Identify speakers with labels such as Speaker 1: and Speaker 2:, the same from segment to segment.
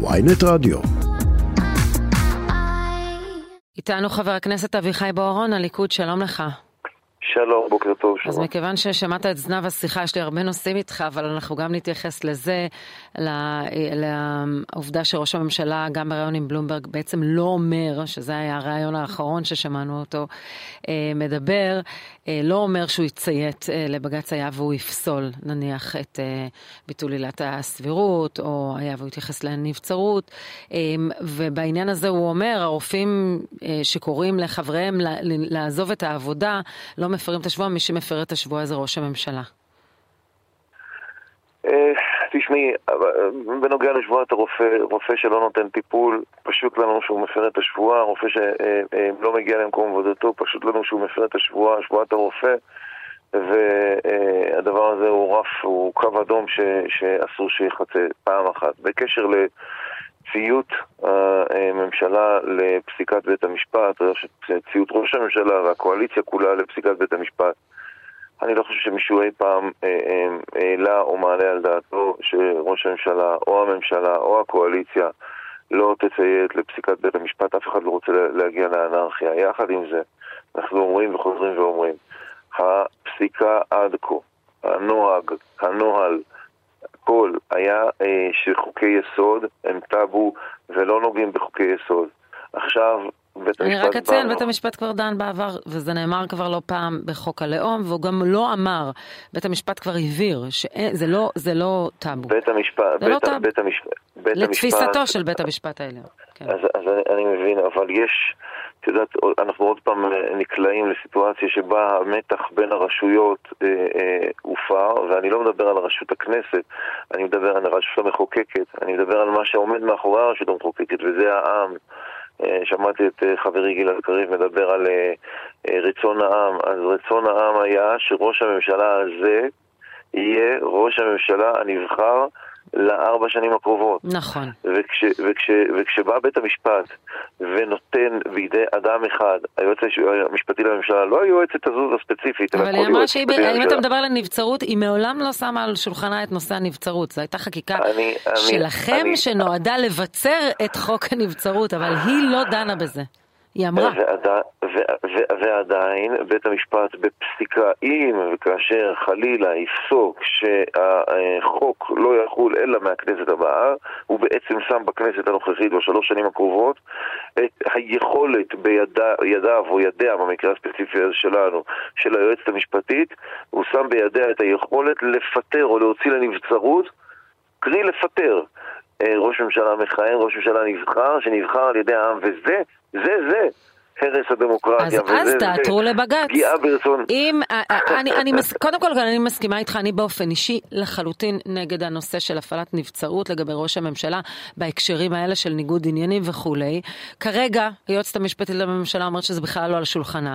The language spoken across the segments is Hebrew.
Speaker 1: ויינט רדיו.
Speaker 2: איתנו חבר הכנסת אביחי בוארון, הליכוד, שלום לך.
Speaker 3: שלום, בוקר טוב.
Speaker 2: אז מכיוון ששמעת את זנב השיחה, יש לי הרבה נושאים איתך, אבל אנחנו גם נתייחס לזה, לעובדה שראש הממשלה, גם בריאיון עם בלומברג, בעצם לא אומר, שזה היה הריאיון האחרון ששמענו אותו אה, מדבר, אה, לא אומר שהוא יציית אה, לבג"ץ היה והוא יפסול, נניח, את ביטול עילת הסבירות, או היה והוא יתייחס לנבצרות, ובעניין הזה הוא אומר, הרופאים שקוראים לחבריהם לעזוב את העבודה, לא מפרים את השבוע, מי שמפר את השבוע זה ראש הממשלה.
Speaker 3: אה, תשמעי, בנוגע לשבועת הרופא, רופא שלא נותן טיפול, פשוט לנו שהוא מפר את השבועה, רופא שלא מגיע למקום עבודתו, פשוט לנו שהוא מפר את השבועה, שבועת הרופא, והדבר הזה הוא רף, הוא קו אדום ש, שאסור שיחצה פעם אחת. בקשר לציות הממשלה לפסיקת בית המשפט, ציות ראש הממשלה והקואליציה כולה לפסיקת בית המשפט, אני לא חושב שמישהו אי פעם אה, אה, העלה או מעלה על דעתו שראש הממשלה או הממשלה או הקואליציה לא תציית לפסיקת בית המשפט, אף אחד לא רוצה להגיע לאנרכיה. יחד עם זה, אנחנו אומרים וחוזרים ואומרים, הפסיקה עד כה, הנוהג, הנוהל, הכל היה אה, שחוקי יסוד הם טאבו ולא נוגעים בחוקי יסוד. עכשיו בית
Speaker 2: אני רק אציין, בית המשפט כבר דן בעבר, וזה נאמר כבר לא פעם בחוק הלאום, והוא גם לא אמר, בית המשפט כבר הבהיר, שזה לא, זה לא טאבו.
Speaker 3: בית המשפט,
Speaker 2: זה לא
Speaker 3: בית, לא בית המשפט, בית
Speaker 2: לתפיסתו המשפט, של בית המשפט העליון.
Speaker 3: כן. אז, אז אני, אני מבין, אבל יש, יודעת, אנחנו עוד פעם נקלעים לסיטואציה שבה המתח בין הרשויות אה, אה, הופר, ואני לא מדבר על רשות הכנסת, אני מדבר על הרשות המחוקקת, אני מדבר על מה שעומד מאחורי הרשות המחוקקת, וזה העם. אה, שמעתי את אה, חברי גלעד קריב מדבר על אה, רצון העם. אז רצון העם היה שראש הממשלה הזה יהיה ראש הממשלה הנבחר לארבע שנים הקרובות.
Speaker 2: נכון.
Speaker 3: וכש, וכש, וכשבא בית המשפט ונותן בידי אדם אחד, היועץ המשפטי לממשלה, לא היועצת הזו הספציפית,
Speaker 2: אבל היא אמרה שאם אתה מדבר על נבצרות, היא מעולם לא שמה על שולחנה את נושא הנבצרות. זו הייתה חקיקה אני, שלכם אני, שנועדה אני... לבצר את חוק הנבצרות, אבל היא לא דנה בזה. היא אמרה.
Speaker 3: ועדי, ו, ו, ועדיין בית המשפט בפסיקה, אם וכאשר חלילה יפסוק שהחוק לא יחול אלא מהכנסת הבאה, הוא בעצם שם בכנסת הנוכחית בשלוש שנים הקרובות את היכולת בידיו או ידיה, במקרה הספציפי שלנו, של היועצת המשפטית, הוא שם בידיה את היכולת לפטר או להוציא לנבצרות, קרי לפטר. אה, ראש ממשלה מכהן, ראש ממשלה נבחר, שנבחר על ידי העם, וזה זה זה. הרס הדמוקרטיה.
Speaker 2: אז, אז תעתרו לבג"ץ.
Speaker 3: פגיעה ברצון.
Speaker 2: אם, אה, אה, אני, אני מס, קודם כל אני מסכימה איתך, אני באופן אישי לחלוטין נגד הנושא של הפעלת נבצרות לגבי ראש הממשלה בהקשרים האלה של ניגוד עניינים וכולי. כרגע היועצת המשפטית לממשלה אומרת שזה בכלל לא על שולחנה.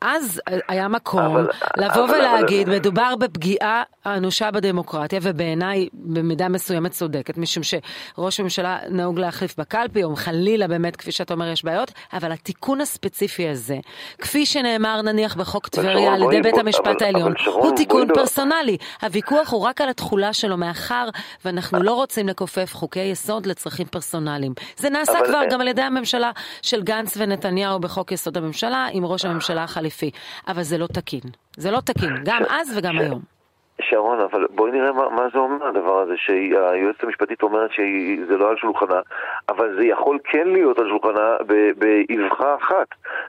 Speaker 2: אז היה מקום אבל, לבוא אבל, ולהגיד, אבל... מדובר בפגיעה אנושה בדמוקרטיה, ובעיניי במידה מסוימת צודקת, משום שראש הממשלה נהוג להחליף בקלפי, או חלילה באמת, כפי שאתה אומר, יש בעיות, אבל התיקון הספציפי הזה, כפי שנאמר נניח בחוק טבריה על ידי בית המשפט העליון, הוא תיקון פרסונלי. הוויכוח הוא רק על התכולה שלו, מאחר ואנחנו לא רוצים לכופף חוקי יסוד לצרכים פרסונליים. זה נעשה כבר גם על ידי הממשלה של גנץ ונתניהו בחוק יסוד הממשלה עם ראש הממשלה החליפי. אבל זה לא תקין. זה לא תקין, גם אז וגם היום.
Speaker 3: שרון, אבל בואי נראה מה, מה זה אומר הדבר הזה, שהיועצת המשפטית אומרת שזה לא על שולחנה, אבל זה יכול כן להיות על שולחנה באבחה אחת.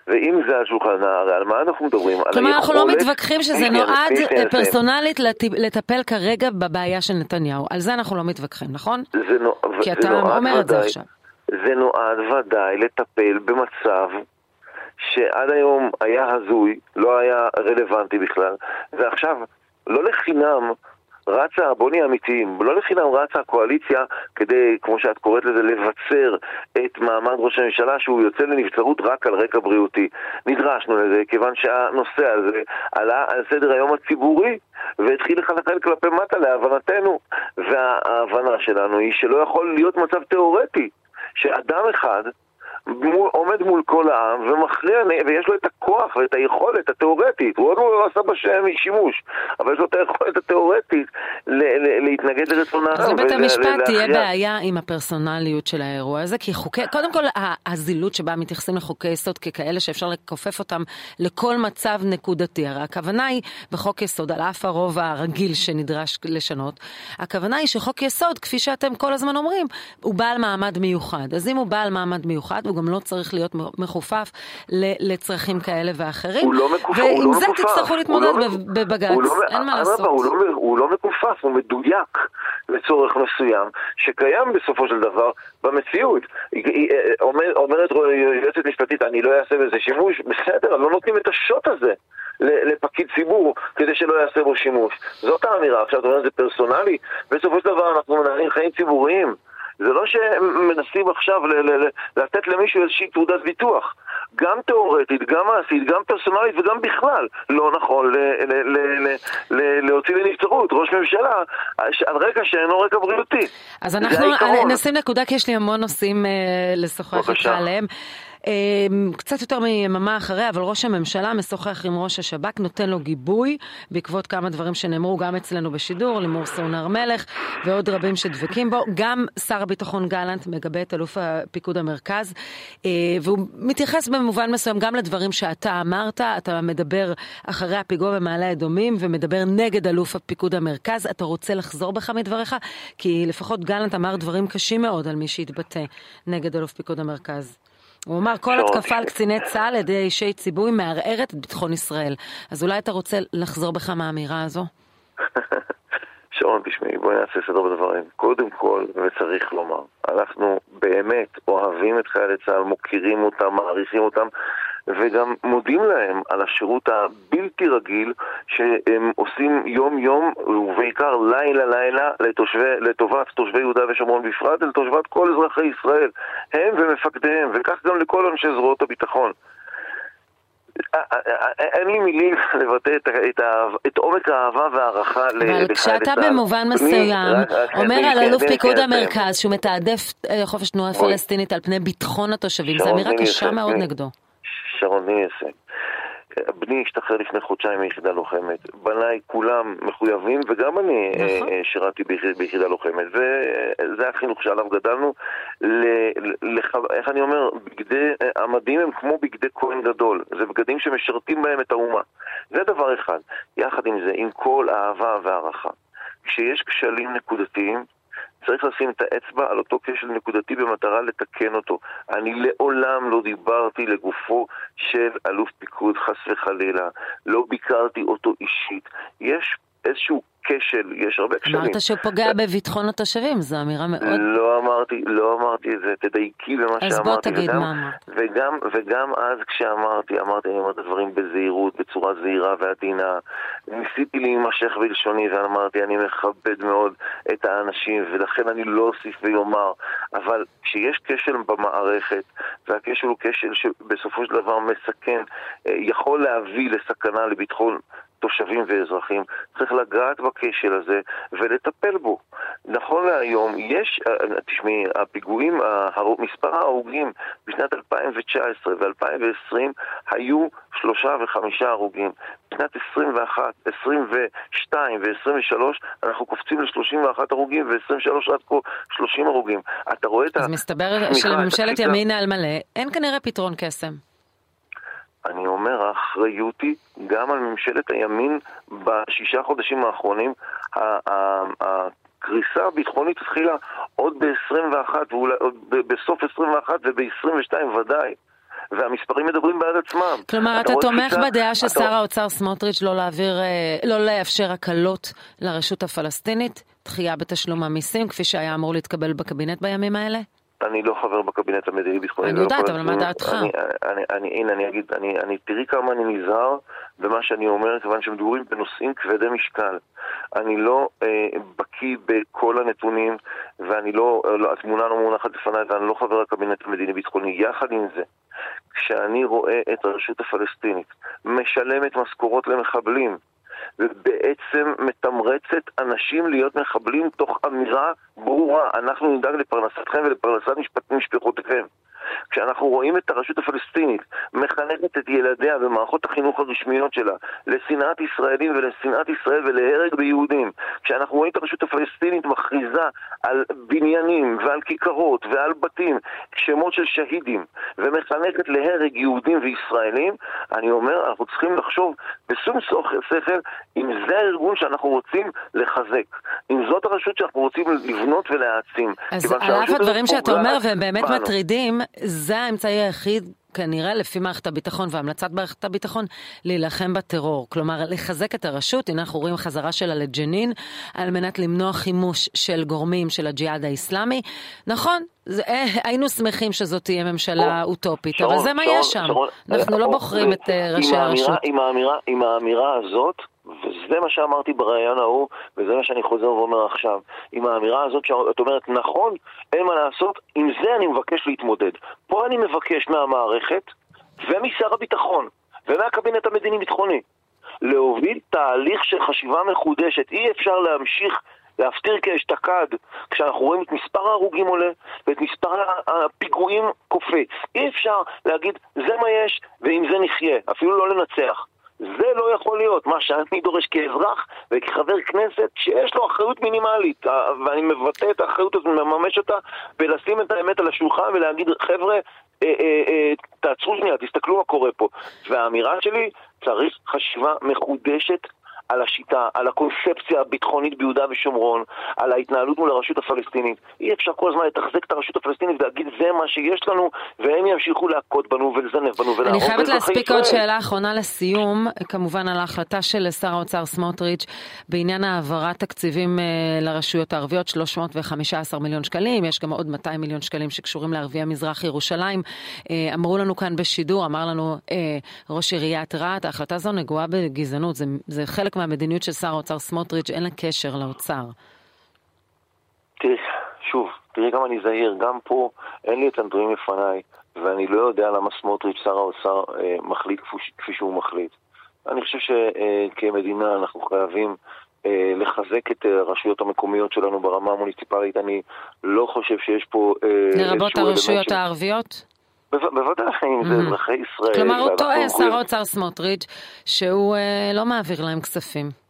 Speaker 3: ואם זה על שולחנה, הרי על מה אנחנו מדברים?
Speaker 2: כלומר, אנחנו לא מתווכחים שזה נועד פרסונלית לטפל כרגע בבעיה של נתניהו. על זה אנחנו לא מתווכחים, נכון?
Speaker 3: זה נו...
Speaker 2: כי אתה אומר את זה עכשיו.
Speaker 3: זה נועד ודאי לטפל במצב שעד היום היה הזוי, לא היה רלוונטי בכלל, ועכשיו לא לחינם רצה, בוא נהיה אמיתיים, לא לחינם רצה הקואליציה כדי, כמו שאת קוראת לזה, לבצר את מעמד ראש הממשלה שהוא יוצא לנבצרות רק על רקע בריאותי. נדרשנו לזה כיוון שהנושא הזה עלה על סדר היום הציבורי והתחיל לחלחל כלפי מטה להבנתנו. וההבנה שלנו היא שלא יכול להיות מצב תיאורטי שאדם אחד מול, עומד מול כל העם ומכריע, ויש לו את הכוח ואת היכולת התיאורטית, הוא עוד לא עשה בשם שימוש, אבל יש לו את היכולת התיאורטית להתנגד לרצון העם.
Speaker 2: אז לבית המשפט תהיה בעיה עם הפרסונליות של האירוע הזה, כי חוקי, קודם כל הזילות שבה מתייחסים לחוקי יסוד ככאלה שאפשר לכופף אותם לכל מצב נקודתי, הרי הכוונה היא בחוק יסוד, על אף הרוב הרגיל שנדרש לשנות, הכוונה היא שחוק יסוד, כפי שאתם כל הזמן אומרים, הוא בעל מעמד מיוחד. אז אם הוא בעל מעמד מיוחד, הוא גם לא צריך להיות מכופף לצרכים כאלה ואחרים.
Speaker 3: הוא לא מכופף, הוא לא
Speaker 2: מכופף. ועם זה תצטרכו להתמודד לא, בבג"ץ, לא, אין מה לעשות.
Speaker 3: הוא לא, הוא לא מכופף, הוא מדויק לצורך מסוים, שקיים בסופו של דבר במציאות. אומרת יועצת משפטית, אני לא אעשה בזה שימוש, בסדר, לא נותנים את השוט הזה. לפקיד ציבור כדי שלא יעשה בו שימוש. זאת האמירה. עכשיו, אתה אומר, זה פרסונלי? בסופו של דבר אנחנו מנהלים חיים ציבוריים. זה לא שהם מנסים עכשיו לתת למישהו איזושהי תעודת ביטוח. גם תיאורטית, גם מעשית, גם פרסונלית וגם בכלל לא נכון להוציא לנבצרות ראש ממשלה על רקע שאינו רקע בריאותי.
Speaker 2: אז אנחנו נשים נקודה כי יש לי המון נושאים אה, לשוחח איתך עליהם. אמ, קצת יותר מיממה אחרי, אבל ראש הממשלה משוחח עם ראש השב"כ, נותן לו גיבוי בעקבות כמה דברים שנאמרו גם אצלנו בשידור, לימור סון הר מלך ועוד רבים שדבקים בו. גם שר הביטחון גלנט מגבה את אלוף פיקוד המרכז, אה, והוא מתייחס במובן מסוים גם לדברים שאתה אמרת, אתה מדבר אחרי הפיגוע במעלה אדומים ומדבר נגד אלוף הפיקוד המרכז. אתה רוצה לחזור בך מדבריך? כי לפחות גלנט אמר דברים קשים מאוד על מי שהתבטא נגד אלוף פיקוד המרכז. הוא אמר, כל התקפה על קציני צה"ל על ידי אישי ציבוי מערערת את ביטחון ישראל. אז אולי אתה רוצה לחזור בך מהאמירה הזו?
Speaker 3: שרון, תשמעי, בואי נעשה סדר בדברים. קודם כל, וצריך לומר, אנחנו באמת אוהבים את חיילי צה"ל, מוקירים אותם, מעריכים אותם, וגם מודים להם על השירות הבלתי רגיל שהם עושים יום-יום, ובעיקר לילה-לילה, לטובת תושבי יהודה ושומרון בפרט, ולטובת כל אזרחי ישראל, הם ומפקדיהם, וכך גם לכל אנשי זרועות הביטחון. אין לי מילים לבטא את, את, את עומק האהבה וההערכה
Speaker 2: לחיילי צה"ל. אבל כשאתה במובן מסוים אומר על אלוף פיקוד המרכז שהוא מתעדף אה, חופש תנועה פלסטינית על פני ביטחון התושבים, זו אמירה קשה מאוד נגדו.
Speaker 3: שרון, לסיים. בני השתחרר לפני חודשיים מיחידה לוחמת. בניי כולם מחויבים, וגם אני אה, נכון. שירתי ביחידה לוחמת. וזה החינוך שעליו גדלנו. לח... איך אני אומר? בגדי, המדים הם כמו בגדי כהן גדול. זה בגדים שמשרתים בהם את האומה. זה דבר אחד. יחד עם זה, עם כל אהבה והערכה. כשיש כשלים נקודתיים, צריך לשים את האצבע על אותו כשל נקודתי במטרה לתקן אותו. אני לעולם לא דיברתי לגופו של אלוף פיקוד, חס וחלילה. לא ביקרתי אותו אישית. יש איזשהו כשל, יש הרבה כשלים.
Speaker 2: אמרת שהוא פוגע בביטחון התושבים, זו אמירה מאוד...
Speaker 3: לא אמרתי, לא אמרתי את זה, תדייקי במה שאמרתי.
Speaker 2: אז בוא תגיד וגם, מה אמרת.
Speaker 3: וגם, וגם אז כשאמרתי, אמרתי, אני אומר את הדברים בזהירות, בצורה זהירה ועדינה. ניסיתי להימשך בלשוני ואמרתי, אני מכבד מאוד את האנשים, ולכן אני לא אוסיף ויאמר. אבל כשיש כשל במערכת, והכשל הוא כשל שבסופו של דבר מסכן, אה, יכול להביא לסכנה לביטחון תושבים ואזרחים, צריך לגעת בכשל הזה ולטפל בו. נכון להיום, יש, אה, תשמעי, הפיגועים, מספר ההרוגים בשנת 2019 ו-2020 היו שלושה וחמישה הרוגים. בשנת 21, 22 ו-23 אנחנו קופצים ל-31 הרוגים ו-23 עד כה 30 הרוגים. אתה רואה את ה...
Speaker 2: אז מסתבר שלממשלת ימין על מלא אין כנראה פתרון קסם.
Speaker 3: אני אומר, האחריות היא גם על ממשלת הימין בשישה חודשים האחרונים. הקריסה הביטחונית התחילה עוד ב-21, ואולי עוד בסוף 21 וב-22 ודאי. והמספרים מדברים בעד עצמם.
Speaker 2: כלומר, אתה, אתה תומך כיצה, בדעה של אתה... שר האוצר סמוטריץ' לא להעביר, אה, לא לאפשר הקלות לרשות הפלסטינית, דחייה בתשלום המיסים, כפי שהיה אמור להתקבל בקבינט בימים האלה?
Speaker 3: אני לא חבר בקבינט המדיני-ביטחוני.
Speaker 2: אני יודעת, אבל מה דעתך?
Speaker 3: הנה, אני אגיד, אני, תראי כמה אני נזהר במה שאני אומר, כיוון שמדברים בנושאים כבדי משקל. אני לא אה, בקיא בכל הנתונים, ואני לא, לא, התמונה לא מונחת לפניי, ואני לא חבר הקבינט המדיני-ביטחוני. יחד עם זה, כשאני רואה את הרשות הפלסטינית משלמת משכורות למחבלים, ובעצם מתמרצת אנשים להיות מחבלים תוך אמירה ברורה, אנחנו נדאג לפרנסתכם ולפרנסת משפחותיכם. כשאנחנו רואים את הרשות הפלסטינית מחנכת את ילדיה במערכות החינוך הרשמיות שלה לשנאת ישראלים ולשנאת ישראל ולהרג ביהודים, כשאנחנו רואים את הרשות הפלסטינית מכריזה על בניינים ועל כיכרות ועל בתים, שמות של שהידים, ומחנכת להרג יהודים וישראלים, אני אומר, אנחנו צריכים לחשוב בשום שכל אם זה הארגון שאנחנו רוצים לחזק, אם זאת הרשות שאנחנו רוצים לבנות ולהעצים.
Speaker 2: אז על אף הדברים שאתה אומר, והם באמת. מטרידים, זה האמצעי היחיד כנראה לפי מערכת הביטחון והמלצת מערכת הביטחון להילחם בטרור. כלומר, לחזק את הרשות, הנה אנחנו רואים חזרה שלה לג'נין, על מנת למנוע חימוש של גורמים של הג'יהאד האיסלאמי. נכון, זה, אה, היינו שמחים שזאת תהיה ממשלה או, אוטופית, שרון, אבל זה מה יש שם. שרון, אנחנו אה, לא בוחרים את אה, ראשי הרשות.
Speaker 3: עם האמירה, עם האמירה הזאת, וזה מה שאמרתי בריאיון ההוא, וזה מה שאני חוזר ואומר עכשיו. עם האמירה הזאת שאת אומרת, נכון, אין מה לעשות, עם זה אני מבקש להתמודד. פה אני מבקש מהמערכת ומשר הביטחון ומהקבינט המדיני-ביטחוני להוביל תהליך של חשיבה מחודשת. אי אפשר להמשיך להפטיר כאשתקד כשאנחנו רואים את מספר ההרוגים עולה ואת מספר הפיגועים קופץ. אי אפשר להגיד, זה מה יש ועם זה נחיה, אפילו לא לנצח. לא יכול להיות, מה שאני דורש כאזרח וכחבר כנסת שיש לו אחריות מינימלית ואני מבטא את האחריות הזאת, מממש אותה ולשים את האמת על השולחן ולהגיד חבר'ה, אה, אה, אה, תעצרו שנייה, תסתכלו מה קורה פה. והאמירה שלי, צריך חשיבה מחודשת על השיטה, על הקונספציה הביטחונית ביהודה ושומרון, על ההתנהלות מול הרשות הפלסטינית. אי אפשר כל הזמן לתחזק את הרשות הפלסטינית ולהגיד זה מה שיש לנו, והם ימשיכו להכות בנו ולזנב בנו ולהרוג
Speaker 2: אני חייבת להספיק עוד שאלה אחרונה לסיום, כמובן על ההחלטה של שר האוצר סמוטריץ' בעניין העברת תקציבים אה, לרשויות הערביות, 315 מיליון שקלים, יש גם עוד 200 מיליון שקלים שקשורים לערביי מזרח ירושלים. אה, אמרו לנו כאן בשידור, אמר לנו אה, ראש עיריית רהט, ההחלטה הזו נגועה בגזענות, זה, זה חלק מהמדיניות של שר האוצר סמוטריץ' אין לה קשר לאוצר.
Speaker 3: תראי, שוב, תראי כמה אני זהיר, גם פה אין לי את הנתונים לפניי, ואני לא יודע למה סמוטריץ', שר האוצר, אה, מחליט כפי, שהוא מחליט. אני חושב שכמדינה אה, אנחנו חייבים אה, לחזק את הרשויות המקומיות שלנו ברמה המוניציפלית. אני לא חושב שיש פה...
Speaker 2: אה, לרבות הרשויות ש... הערביות?
Speaker 3: בוודאי, אם זה אזרחי ישראל.
Speaker 2: כלומר, הוא טועה, שר האוצר סמוטריץ', שהוא אה, לא מעביר להם כספים.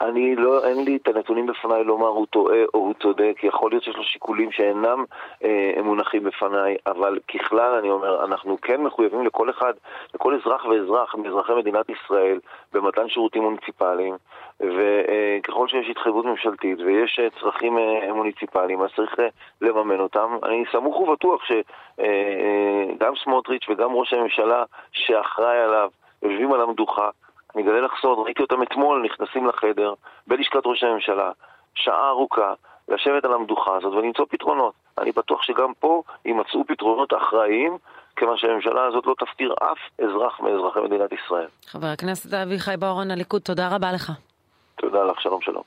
Speaker 3: אני לא, אין לי את הנתונים בפניי לומר הוא טועה או הוא צודק, יכול להיות שיש לו שיקולים שאינם אה, מונחים בפניי, אבל ככלל אני אומר, אנחנו כן מחויבים לכל אחד, לכל אזרח ואזרח מאזרחי מדינת ישראל במתן שירותים מוניציפליים, וככל שיש התחייבות ממשלתית ויש אה, צרכים אה, מוניציפליים, אז צריך אה, לממן אותם. אני סמוך ובטוח שגם סמוטריץ' וגם ראש הממשלה שאחראי עליו יושבים על המדוכה אני אגלה לך סוד, ראיתי אותם אתמול נכנסים לחדר בלשכת ראש הממשלה, שעה ארוכה, לשבת על המדוכה הזאת ולמצוא פתרונות. אני בטוח שגם פה יימצאו פתרונות אחראיים, כיוון שהממשלה הזאת לא תפקיר אף אזרח מאזרחי מדינת ישראל.
Speaker 2: חבר הכנסת אביחי בוארון, הליכוד, תודה רבה לך.
Speaker 3: תודה לך, שלום שלום.